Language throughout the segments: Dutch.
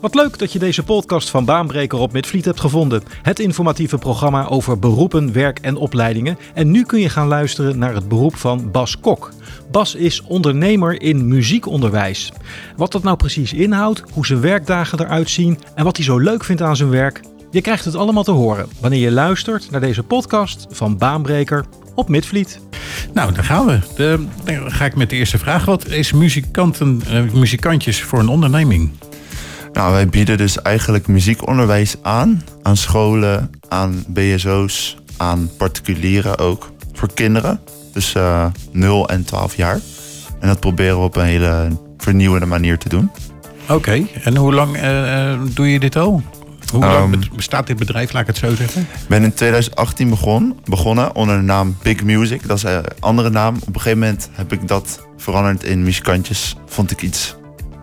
Wat leuk dat je deze podcast van Baanbreker op Midvliet hebt gevonden. Het informatieve programma over beroepen, werk en opleidingen. En nu kun je gaan luisteren naar het beroep van Bas Kok. Bas is ondernemer in muziekonderwijs. Wat dat nou precies inhoudt, hoe zijn werkdagen eruit zien en wat hij zo leuk vindt aan zijn werk, je krijgt het allemaal te horen wanneer je luistert naar deze podcast van Baanbreker op Midvliet. Nou, daar gaan we. Dan ga ik met de eerste vraag. Wat is muzikanten, uh, muzikantjes voor een onderneming? Nou, wij bieden dus eigenlijk muziekonderwijs aan. Aan scholen, aan BSO's, aan particulieren ook. Voor kinderen. Dus uh, 0 en 12 jaar. En dat proberen we op een hele vernieuwende manier te doen. Oké, en hoe lang uh, doe je dit al? Hoe lang um, bestaat dit bedrijf, laat ik het zo zeggen? Ik ben in 2018 begon, begonnen onder de naam Big Music. Dat is een andere naam. Op een gegeven moment heb ik dat veranderd in muzikantjes. Vond ik iets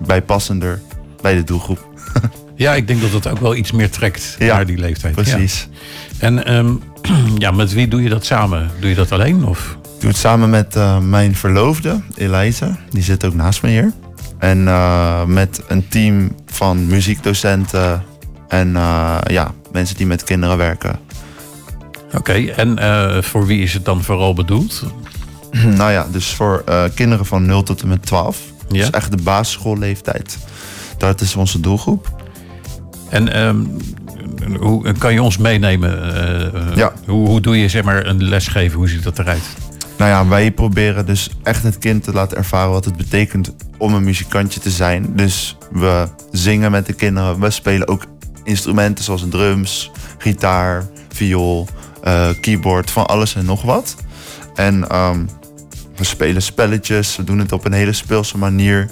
bijpassender bij de doelgroep. Ja, ik denk dat dat ook wel iets meer trekt ja, naar die leeftijd. Precies. Ja. En um, ja, met wie doe je dat samen? Doe je dat alleen? Of? Ik doe het samen met uh, mijn verloofde, Eliza. Die zit ook naast me hier. En uh, met een team van muziekdocenten en uh, ja, mensen die met kinderen werken. Oké, okay, en voor wie is het dan vooral bedoeld? nou ja, dus voor kinderen van 0 tot en met 12. Ja. Dus echt de basisschoolleeftijd. Dat is onze doelgroep. En um, hoe kan je ons meenemen? Uh, ja. hoe, hoe doe je zeg maar een lesgeven? Hoe ziet dat eruit? Nou ja, wij proberen dus echt het kind te laten ervaren wat het betekent om een muzikantje te zijn. Dus we zingen met de kinderen. We spelen ook instrumenten zoals drums, gitaar, viool, uh, keyboard, van alles en nog wat. En um, we spelen spelletjes. We doen het op een hele speelse manier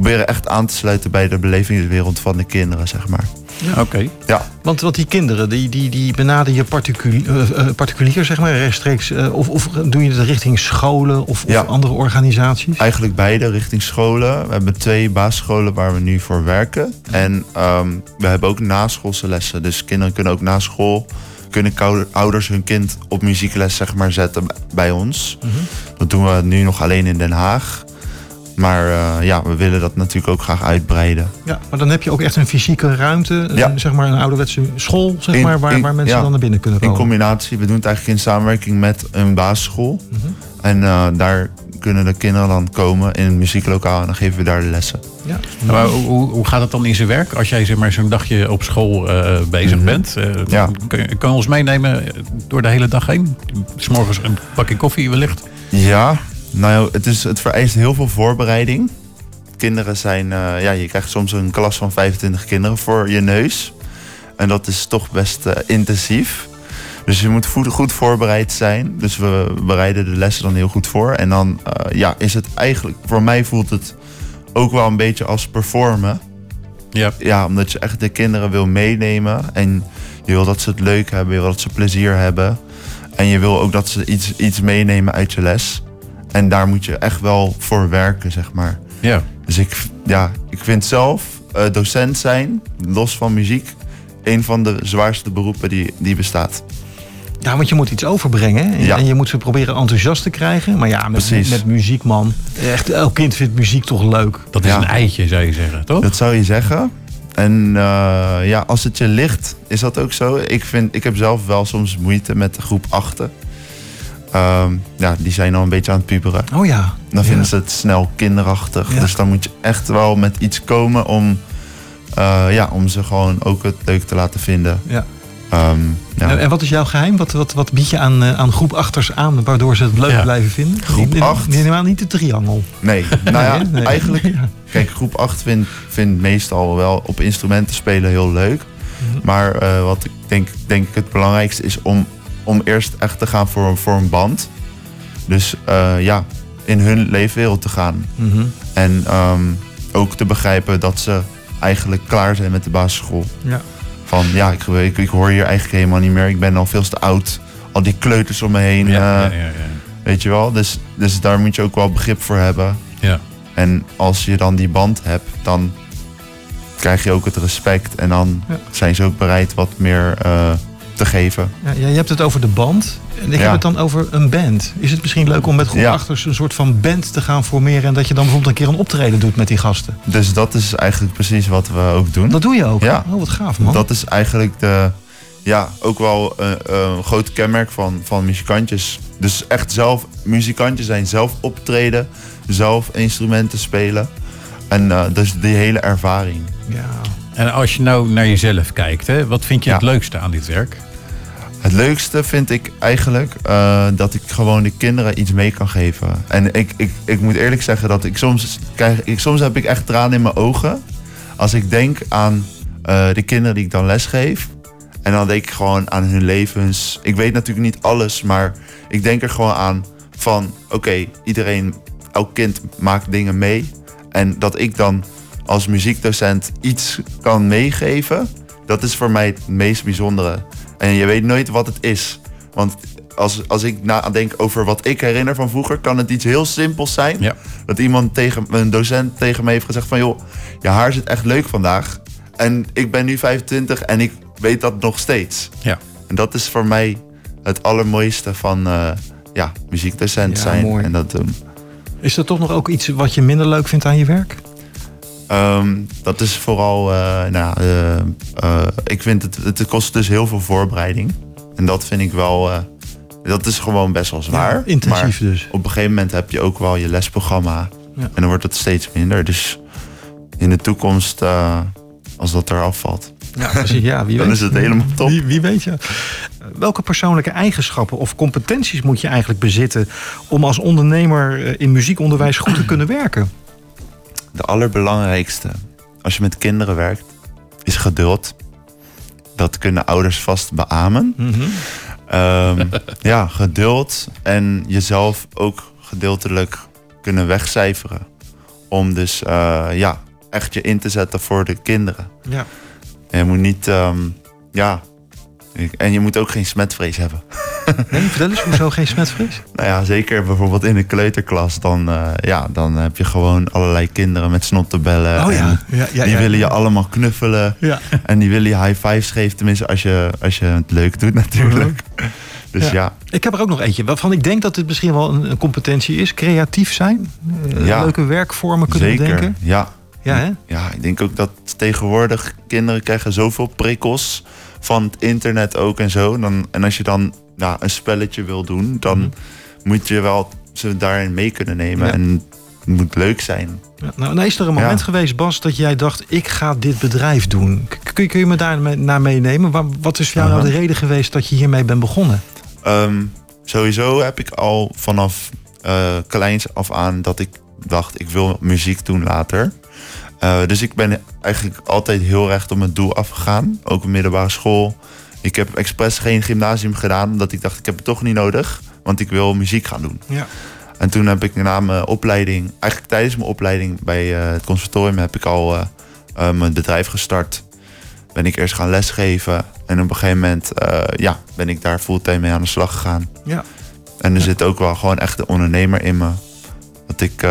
proberen echt aan te sluiten bij de belevingswereld van de kinderen, zeg maar. Ja, oké. Ja. Want, want die kinderen, die, die, die benaderen je particulier, uh, particulier, zeg maar, rechtstreeks. Uh, of, of doe je het richting scholen of, ja. of, andere organisaties? Eigenlijk beide, richting scholen. We hebben twee basisscholen waar we nu voor werken. En um, we hebben ook naschoolse lessen. Dus kinderen kunnen ook na school kunnen ouders hun kind op muziekles zeg maar, zetten bij ons. Mm -hmm. Dat doen we nu nog alleen in Den Haag. Maar uh, ja, we willen dat natuurlijk ook graag uitbreiden. Ja, maar dan heb je ook echt een fysieke ruimte, ja. een, zeg maar een ouderwetse school, zeg maar, waar, in, waar mensen ja, dan naar binnen kunnen komen. In combinatie, we doen het eigenlijk in samenwerking met een basisschool. Mm -hmm. En uh, daar kunnen de kinderen dan komen in een muzieklokaal en dan geven we daar de lessen. Ja. Maar hoe, hoe gaat het dan in zijn werk als jij zeg maar, zo'n dagje op school uh, bezig mm -hmm. bent? Uh, ja. Je kan ons meenemen door de hele dag heen? S'morgens een bakje koffie wellicht? Ja, nou, het, is, het vereist heel veel voorbereiding. Kinderen zijn, uh, ja, je krijgt soms een klas van 25 kinderen voor je neus. En dat is toch best uh, intensief. Dus je moet goed voorbereid zijn. Dus we bereiden de lessen dan heel goed voor. En dan uh, ja, is het eigenlijk, voor mij voelt het ook wel een beetje als performen. Ja. ja, omdat je echt de kinderen wil meenemen. En je wil dat ze het leuk hebben, je wil dat ze plezier hebben. En je wil ook dat ze iets, iets meenemen uit je les. En daar moet je echt wel voor werken, zeg maar. Ja. Dus ik, ja, ik vind zelf uh, docent zijn, los van muziek, een van de zwaarste beroepen die, die bestaat. Ja, want je moet iets overbrengen. En, ja. en je moet ze proberen enthousiast te krijgen. Maar ja, met, met, met muziek, man. Echt, elk kind vindt muziek toch leuk. Dat is ja. een eitje, zou je zeggen, toch? Dat zou je zeggen. En uh, ja, als het je ligt, is dat ook zo. Ik, vind, ik heb zelf wel soms moeite met de groep achter. Um, ja, die zijn al een beetje aan het puberen. Oh ja. Dan vinden ja. ze het snel kinderachtig. Ja. Dus dan moet je echt wel met iets komen om, uh, ja, om ze gewoon ook het leuk te laten vinden. Ja. Um, ja. En, wat is jouw geheim? Wat, wat, wat bied je aan, uh, aan groep achters aan waardoor ze het leuk ja. blijven vinden? Groep 8? Nee, helemaal niet de triangel. Nee, nou ja, nee. eigenlijk... Kijk, groep 8 vindt vind meestal wel op instrumenten spelen heel leuk. Mm -hmm. Maar uh, wat ik denk, denk het belangrijkste is om om eerst echt te gaan voor, voor een band. Dus uh, ja, in hun leefwereld te gaan. Mhm. Mm -hmm. En um, ook te begrijpen dat ze eigenlijk klaar zijn met de basisschool. Ja. Van ja, ik, ik, ik, hoor hier eigenlijk helemaal niet meer. Ik ben al veel te oud. Al die kleuters om me heen. Ja, uh, ja, ja, weet je wel? Dus, dus daar moet je ook wel begrip voor hebben. Ja. En als je dan die band hebt, dan krijg je ook het respect. En dan zijn ze ook bereid wat meer uh, te geven. Ja, je hebt het over de band. En ik heb het dan over een band. Is het misschien leuk om met groep achter een soort van band te gaan formeren... en dat je dan bijvoorbeeld een keer een optreden doet met die gasten? Dus dat is eigenlijk precies wat we ook doen. Dat doe je ook? Ja. Oh, wat gaaf man. Dat is eigenlijk de, ja, ook wel een, een groot kenmerk van, van muzikantjes. Dus echt zelf muzikantjes zijn, zelf optreden, zelf instrumenten spelen. En uh, dus die hele ervaring. Ja. En als je nou naar jezelf kijkt, hè, wat vind je het leukste aan dit werk? Het leukste vind ik eigenlijk uh, dat ik gewoon de kinderen iets mee kan geven. En ik, ik, ik moet eerlijk zeggen dat ik soms krijg, ik, soms heb ik echt tranen in mijn ogen. Als ik denk aan uh, de kinderen die ik dan lesgeef. En dan denk ik gewoon aan hun levens. Ik weet natuurlijk niet alles, maar ik denk er gewoon aan van oké, iedereen, elk kind maakt dingen mee. En dat ik dan als muziekdocent iets kan meegeven, dat is voor mij het meest bijzondere. En je weet nooit wat het is. Want als, als ik nadenk over wat ik herinner van vroeger, kan het iets heel simpels zijn. Ja. Dat iemand tegen een docent tegen me heeft gezegd van joh, je haar zit echt leuk vandaag. En ik ben nu 25 en ik weet dat nog steeds. Ja. En dat is voor mij het allermooiste van uh, ja, muziekdocent zijn mooi. en dat doen. Is er toch nog ook iets wat je minder leuk vindt aan je werk? Um, dat is vooral, uh, nou, uh, uh, ik vind het, het kost dus heel veel voorbereiding. En dat vind ik wel, dat is gewoon best wel zwaar. Ja, intensief maar dus. Op een gegeven moment heb je ook wel je lesprogramma. Ja. En dan wordt het steeds minder. Dus in de toekomst, als dat eraf valt. Ja, precies. Ja, wie dan weet. is het helemaal top. Wie, wie weet je. Welke persoonlijke eigenschappen of competenties moet je eigenlijk bezitten om als ondernemer in muziekonderwijs goed te kunnen werken? De allerbelangrijkste als je met kinderen werkt, is geduld. Dat kunnen ouders vast beamen. Mm ja, geduld en jezelf ook gedeeltelijk kunnen wegcijferen. Om dus uh, ja, echt je in te zetten voor de kinderen. Ja. En je moet niet, um, ja, en je moet ook geen smetvrees hebben. Nee, vertel eens, hoezo geen smetvrees? nou ja, zeker bijvoorbeeld in de kleuterklas. Dan, uh, ja, dan heb je gewoon allerlei kinderen met snottebellen. Oh ja. ja, ja die willen je allemaal knuffelen. Ja. En die willen je high fives geven. Tenminste, als je, als je het leuk doet natuurlijk. Dus ja. Ik heb er ook nog eentje waarvan ik denk dat dit misschien wel een, een competentie is. Creatief zijn. Uh, leuke werkvormen kunnen zeker, bedenken. Ja, ja, hè? ja, ik denk ook dat tegenwoordig kinderen krijgen zoveel prikkels van het internet ook en zo. Dan, en als je dan nou, een spelletje wil doen, dan mhm. moet je wel ze daarin mee kunnen nemen. En het moet leuk zijn. Ja, nou, nou is er een moment geweest, Bas, dat jij dacht: ik ga dit bedrijf doen. Kun je, kun je me daar naar meenemen? Wat is voor jou nou de reden geweest dat je hiermee bent begonnen? Um, sowieso heb ik al vanaf uh, kleins af aan dat ik dacht: ik wil muziek doen later. Uh, dus ik ben eigenlijk altijd heel recht op mijn doel afgegaan. Ook op middelbare school. Ik heb expres geen gymnasium gedaan, omdat ik dacht, ik heb het toch niet nodig. Want ik wil muziek gaan doen. Ja. En toen heb ik na mijn opleiding, eigenlijk tijdens mijn opleiding bij uh, het conservatorium, heb ik al uh, uh, mijn bedrijf gestart. Ben ik eerst gaan lesgeven. En op een gegeven moment ja, ben ik daar fulltime mee aan de slag gegaan. Ja. En er zit ook wel gewoon echt de ondernemer in me. Dat ik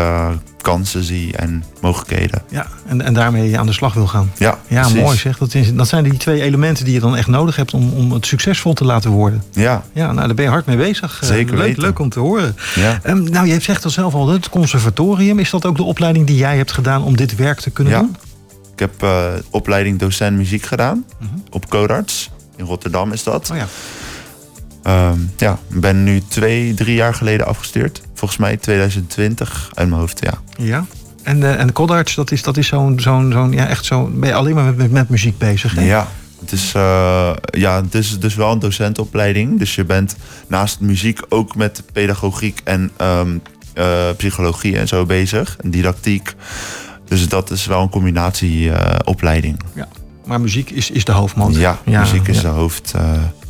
kansen zie en mogelijkheden. Ja, en, en daarmee aan de slag wil gaan. Ja, ja mooi zeg. Dat, is, dat zijn die twee elementen die je dan echt nodig hebt om, om het succesvol te laten worden. Ja. Ja, nou daar ben je hard mee bezig. Eh, Zeker leuk, leuk om te horen. Ja. Um, nou, je zegt al zelf al, het conservatorium. Is dat ook de opleiding die jij hebt gedaan om dit werk te kunnen ja. doen? Ik heb uh, opleiding docent muziek gedaan uh mhm. -huh. op Codarts. In Rotterdam is dat. Oh ja. Um, ja, ben nu twee, drie jaar geleden afgestuurd. Volgens mij 2020 uit mijn hoofd, ja. Ja. En, uh, en Codarts, dat is, dat is zo'n, zo'n, zo'n, ja, echt zo. Ben je alleen maar met, met, met muziek bezig? Hè? Ja. Het is, uh, ja, het is dus wel een docentenopleiding. Dus je bent naast muziek ook met pedagogiek en um, uh, psychologie en zo bezig. En didactiek. Dus dat is wel een combinatieopleiding. ja. Maar muziek is, is de hoofdmoot. Ja, ja muziek is ja. de hoofd.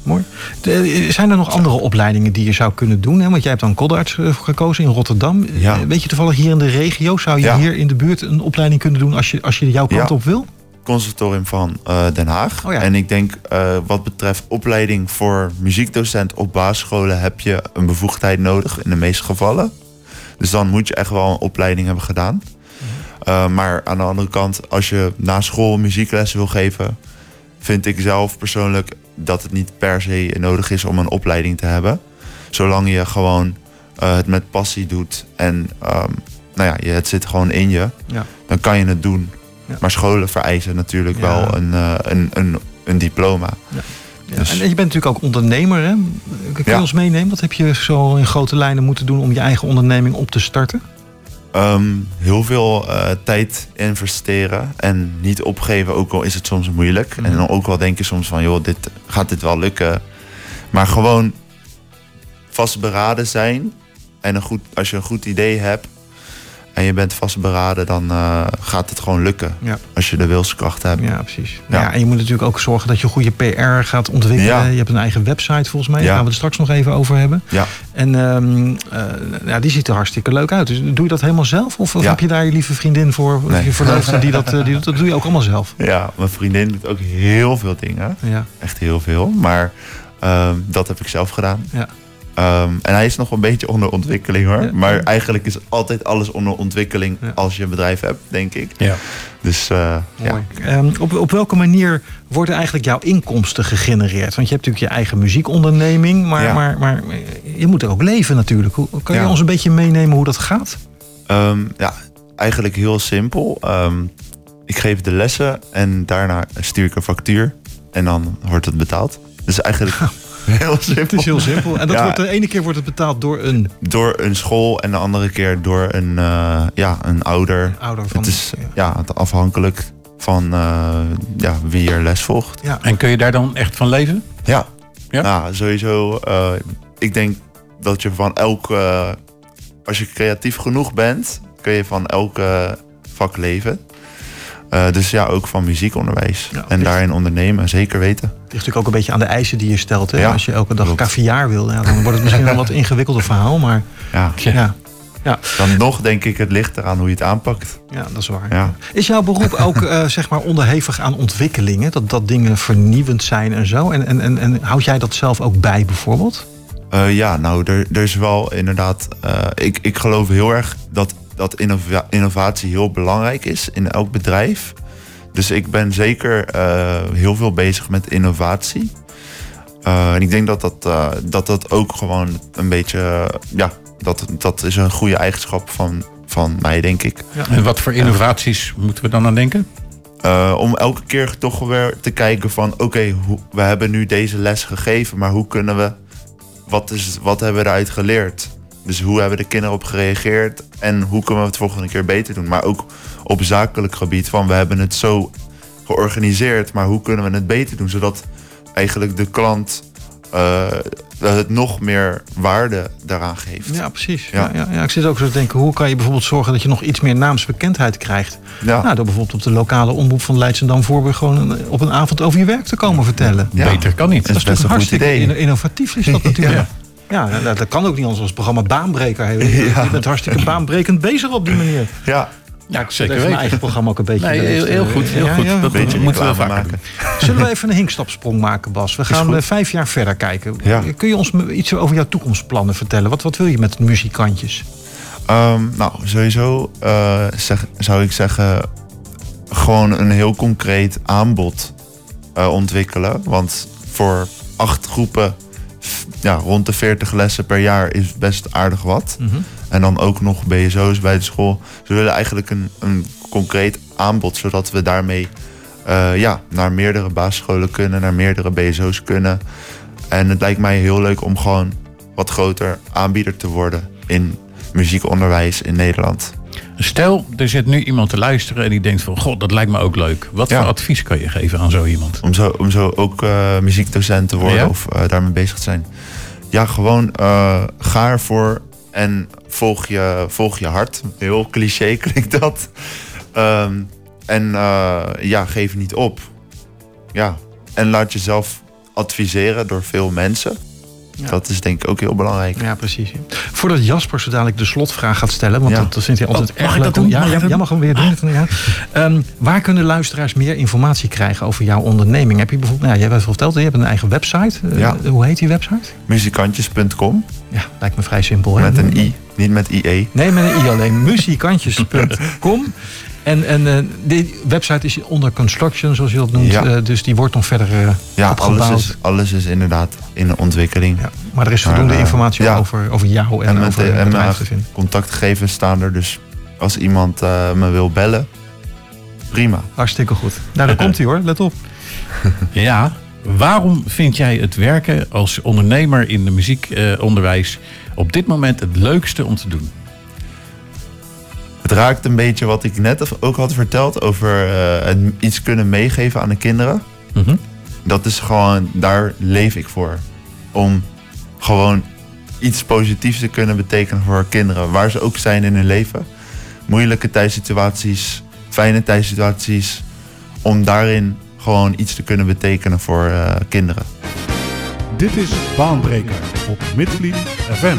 Mooi. De, zijn er nog andere opleidingen die je zou kunnen doen? Hè? Want jij hebt dan Koddarts gekozen in Rotterdam. Ja. Weet je toevallig hier in de regio, zou je ja. hier in de buurt een opleiding kunnen doen als je, als je jouw kant op wil? Conservatorium van uh, Den Haag. Oh. En ik denk uh, wat betreft opleiding voor muziekdocent op basisscholen heb je een bevoegdheid nodig in de meeste gevallen. Dus dan moet je echt wel een opleiding hebben gedaan. Uh, maar aan de andere kant, als je na school muzieklessen wil geven, vind ik zelf persoonlijk dat het niet per se nodig is om een opleiding te hebben. Zolang je gewoon eh, het met passie doet en ehm, nou ja, je, het zit gewoon in je, Ja. dan kan je het doen. Ja. Maar scholen vereisen natuurlijk Ja. wel een, eh, een, een, een diploma. Ja, Dus- En je bent natuurlijk ook ondernemer. Hè? Kun je ons meenemen? Wat heb je zo in grote lijnen moeten doen om je eigen onderneming op te starten? Ehm, heel veel eh, tijd investeren en niet opgeven, ook al is het soms moeilijk. Mhm. En dan ook wel denk je soms van, joh, dit, gaat dit wel lukken? Maar gewoon vastberaden zijn. En een goed, als je een goed idee hebt en je bent vastberaden, dan eh, gaat het gewoon lukken. Ja. Als je de wilskracht hebt. Ja, precies. Ja. Ja. en je moet natuurlijk ook zorgen dat je goede PR gaat ontwikkelen. Ja. Je hebt een eigen website volgens mij. Daar gaan we het straks nog even over hebben. Ja. En ehm, eh, ja, die ziet er hartstikke leuk uit. Dus doe je dat helemaal zelf? Of, heb je daar je lieve vriendin voor? Of Nee. je verloofde die dat, eh, die doet? Dat doe je ook allemaal zelf. ja, mijn vriendin doet ook heel veel dingen. Ja, Echt heel veel. Maar ehm, dat heb ik zelf gedaan. ja. Ehm, en hij is nog een beetje onder ontwikkeling hoor. Ja. Maar eigenlijk is altijd alles onder ontwikkeling Ja. als je een bedrijf hebt, denk ik. Ja. Dus eh, ja. Ehm, op, op welke manier worden eigenlijk jouw inkomsten gegenereerd? Want je hebt natuurlijk je eigen muziekonderneming, maar, Ja. maar, maar eh, je moet er ook leven natuurlijk. Hoe, kan je ons een beetje meenemen hoe dat gaat? Ehm, ja, eigenlijk heel simpel. Ehm, ik geef de lessen en daarna stuur ik een factuur. En dan wordt het betaald. Dus eigenlijk heel simpel. Het is heel simpel. En dat Ja. wordt, de ene keer wordt het betaald door een Door een school en de andere keer door een, eh, ja, een ouder. ouder van... Het is ja, het afhankelijk van eh, ja, wie er les volgt. ja. En kun je daar dan echt van leven? Ja, Ja? Nou, sowieso. eh, ik denk dat je van elk. eh, als je creatief genoeg bent, kun je van elk eh, vak leven. Eh, dus ja, ook van muziekonderwijs. Ja, en daarin ondernemen, zeker weten. Het ligt natuurlijk ook een beetje aan de eisen die je stelt. Hè? Ja, Als je elke dag caviar wil, ja, dan wordt het misschien een wat ingewikkelder verhaal. Maar Ja. ja, Dan nog denk ik, het ligt eraan hoe je het aanpakt. ja dat is waar. Ja. Is jouw beroep ook eh, zeg maar onderhevig aan ontwikkelingen? Dat, dat dingen vernieuwend zijn en zo? En, en, en, en houd jij dat zelf ook bij bijvoorbeeld? Eh, ja, nou, er, er is wel inderdaad. eh, ik, ik geloof heel erg dat, dat innova- innovatie heel belangrijk is in elk bedrijf. Dus ik ben zeker eh, heel veel bezig met innovatie. Eh, en ik denk dat dat, eh, dat dat ook gewoon een beetje. ja, dat, dat is een goede eigenschap van, van mij, denk ik. En wat voor innovaties moeten we dan aan denken? Om elke keer toch weer te kijken van... oké, we hebben nu deze les gegeven... maar hoe kunnen we... Wat, is, wat hebben we eruit geleerd? Dus hoe hebben de kinderen op gereageerd... en hoe kunnen we het volgende keer beter doen? Maar ook op zakelijk gebied van... we hebben het zo georganiseerd... maar hoe kunnen we het beter doen? Zodat eigenlijk de klant... eh, het nog meer waarde daaraan geeft. Ja, precies. Ja. Ja. Ja, ja, Ik zit ook zo te denken, hoe kan je bijvoorbeeld zorgen dat je nog iets meer naamsbekendheid krijgt? Ja. Nou, door bijvoorbeeld op de lokale omroep van Leidschendam Voorburg gewoon een- op een avond over je werk te komen vertellen. Ja. Beter kan niet. Dat is best een goed hartstikke idee. inno- innovatief is dat natuurlijk. Ja, nou, dat kan ook niet anders als programma Baanbreker. Je bent hartstikke baanbrekend bezig op die manier. Ja, Ja, Dat zeker heeft mijn weten. eigen programma ook een beetje. Nee, heel, heel eh, goed. Heel ja, goed. ja. Dat beetje moeten we vaker maken. doen. Zullen we even een hinkstapsprong maken, Bas? We gaan eh, vijf jaar verder kijken. Ja. Kun je ons iets over jouw toekomstplannen vertellen? Wat, wat wil je met muzikantjes? Ehm, nou, sowieso eh, zeg, zou ik zeggen... gewoon een heel concreet aanbod eh, ontwikkelen. Want voor acht groepen... Ja, rond de 40 lessen per jaar is best aardig wat. En dan ook nog BSO's bij de school. We willen eigenlijk een, een concreet aanbod... zodat we daarmee eh, ja, naar meerdere basisscholen kunnen... naar meerdere BSO's kunnen. En het lijkt mij heel leuk om gewoon wat groter aanbieder te worden... in muziekonderwijs in Nederland. Stel, er zit nu iemand te luisteren en die denkt van... God, dat lijkt me ook leuk. Wat Ja. voor advies kan je geven aan zo iemand? Om zo, om zo ook eh, muziekdocent te worden Ja? of eh, daarmee bezig te zijn. Ja, gewoon eh, ga ervoor en volg je, volg je hart. Heel cliché klinkt dat. Ehm, en ja, geef niet op. Ja, en laat jezelf adviseren door veel mensen. Ja. Dat is denk ik ook heel belangrijk. Ja, precies. Voordat Jasper zo dadelijk de slotvraag gaat stellen, want Ja. dat, dat vindt hij altijd Oh, erg leuk. doen? Ja, Mag ik ja, dat jij doen? mag hem weer doen. Ja. Ehm, waar kunnen luisteraars meer informatie krijgen over jouw onderneming? Heb je bijvoorbeeld, nou, jij hebt verteld, je hebt een eigen website. Eh, Ja. Hoe heet die website? Muzikantjes.com Ja, lijkt me vrij simpel. hè? met een i, niet met IE. Nee, met een i alleen. Muzikantjes.com. En, en uh, die website is onder construction, zoals je dat noemt. Ja. Uh, dus die wordt nog verder uh, ja, opgebouwd. Alles is, alles is inderdaad in de ontwikkeling. Ja, maar er is voldoende informatie ja. over, over jou en, en over het bedrijf te vinden. Contactgegevens staan er. Dus als iemand me wil bellen, prima. Hartstikke goed. Nou, daar komt hij hoor. Let op. ja, waarom vind jij het werken als ondernemer in de muziekonderwijs op dit moment het leukste om te doen? Het raakt een beetje wat ik net ook had verteld over uh, iets kunnen meegeven aan de kinderen. Mm Dat is gewoon, daar leef ik voor. Om gewoon iets positiefs te kunnen betekenen voor kinderen, waar ze ook zijn in hun leven. Moeilijke thuissituaties, fijne thuissituaties. Om daarin gewoon iets te kunnen betekenen voor uh, kinderen. Dit is Baanbreker op Midvliet FM.